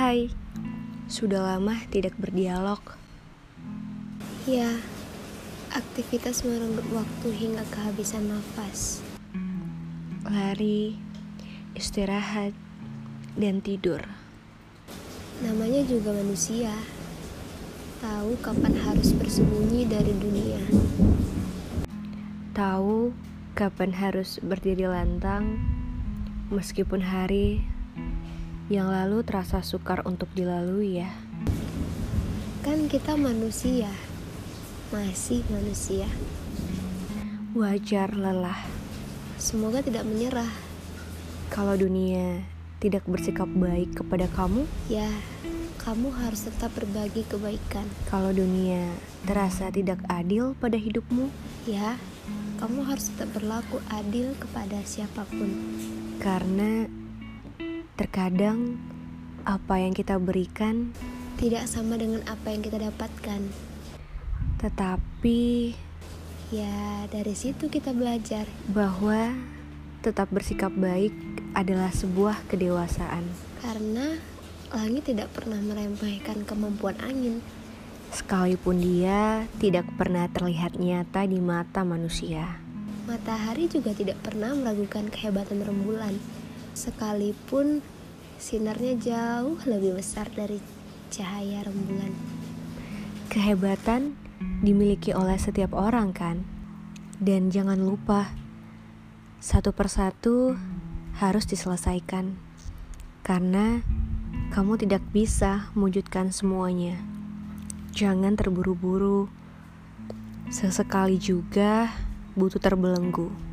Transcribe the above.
Hai, sudah lama tidak berdialog. Ya, aktivitas merenggut waktu hingga kehabisan nafas. Lari, istirahat, dan tidur. Namanya juga manusia. Tahu kapan harus bersembunyi dari dunia. Tahu kapan harus berdiri lantang, meskipun hari yang lalu terasa sukar untuk dilalui ya. Kan kita manusia, masih manusia. Wajar lelah. Semoga tidak menyerah. Kalau dunia tidak bersikap baik kepada kamu, Ya, kamu harus tetap berbagi kebaikan. kalau dunia terasa tidak adil pada hidupmu, Ya, kamu harus tetap berlaku adil kepada siapa pun. karena terkadang apa yang kita berikan, Tidak sama dengan apa yang kita dapatkan. tetapi Ya, dari situ kita belajar. bahwa tetap bersikap baik adalah sebuah kedewasaan. Karena langit tidak pernah meremehkan kemampuan angin. Sekalipun dia tidak pernah terlihat nyata di mata manusia. Matahari juga tidak pernah meragukan kehebatan rembulan. Sekalipun sinarnya jauh lebih besar dari cahaya rembulan. Kehebatan dimiliki oleh setiap orang kan? Dan jangan lupa, satu persatu harus diselesaikan. Karena kamu tidak bisa mewujudkan semuanya. Jangan terburu-buru. Sesekali juga butuh terbelenggu.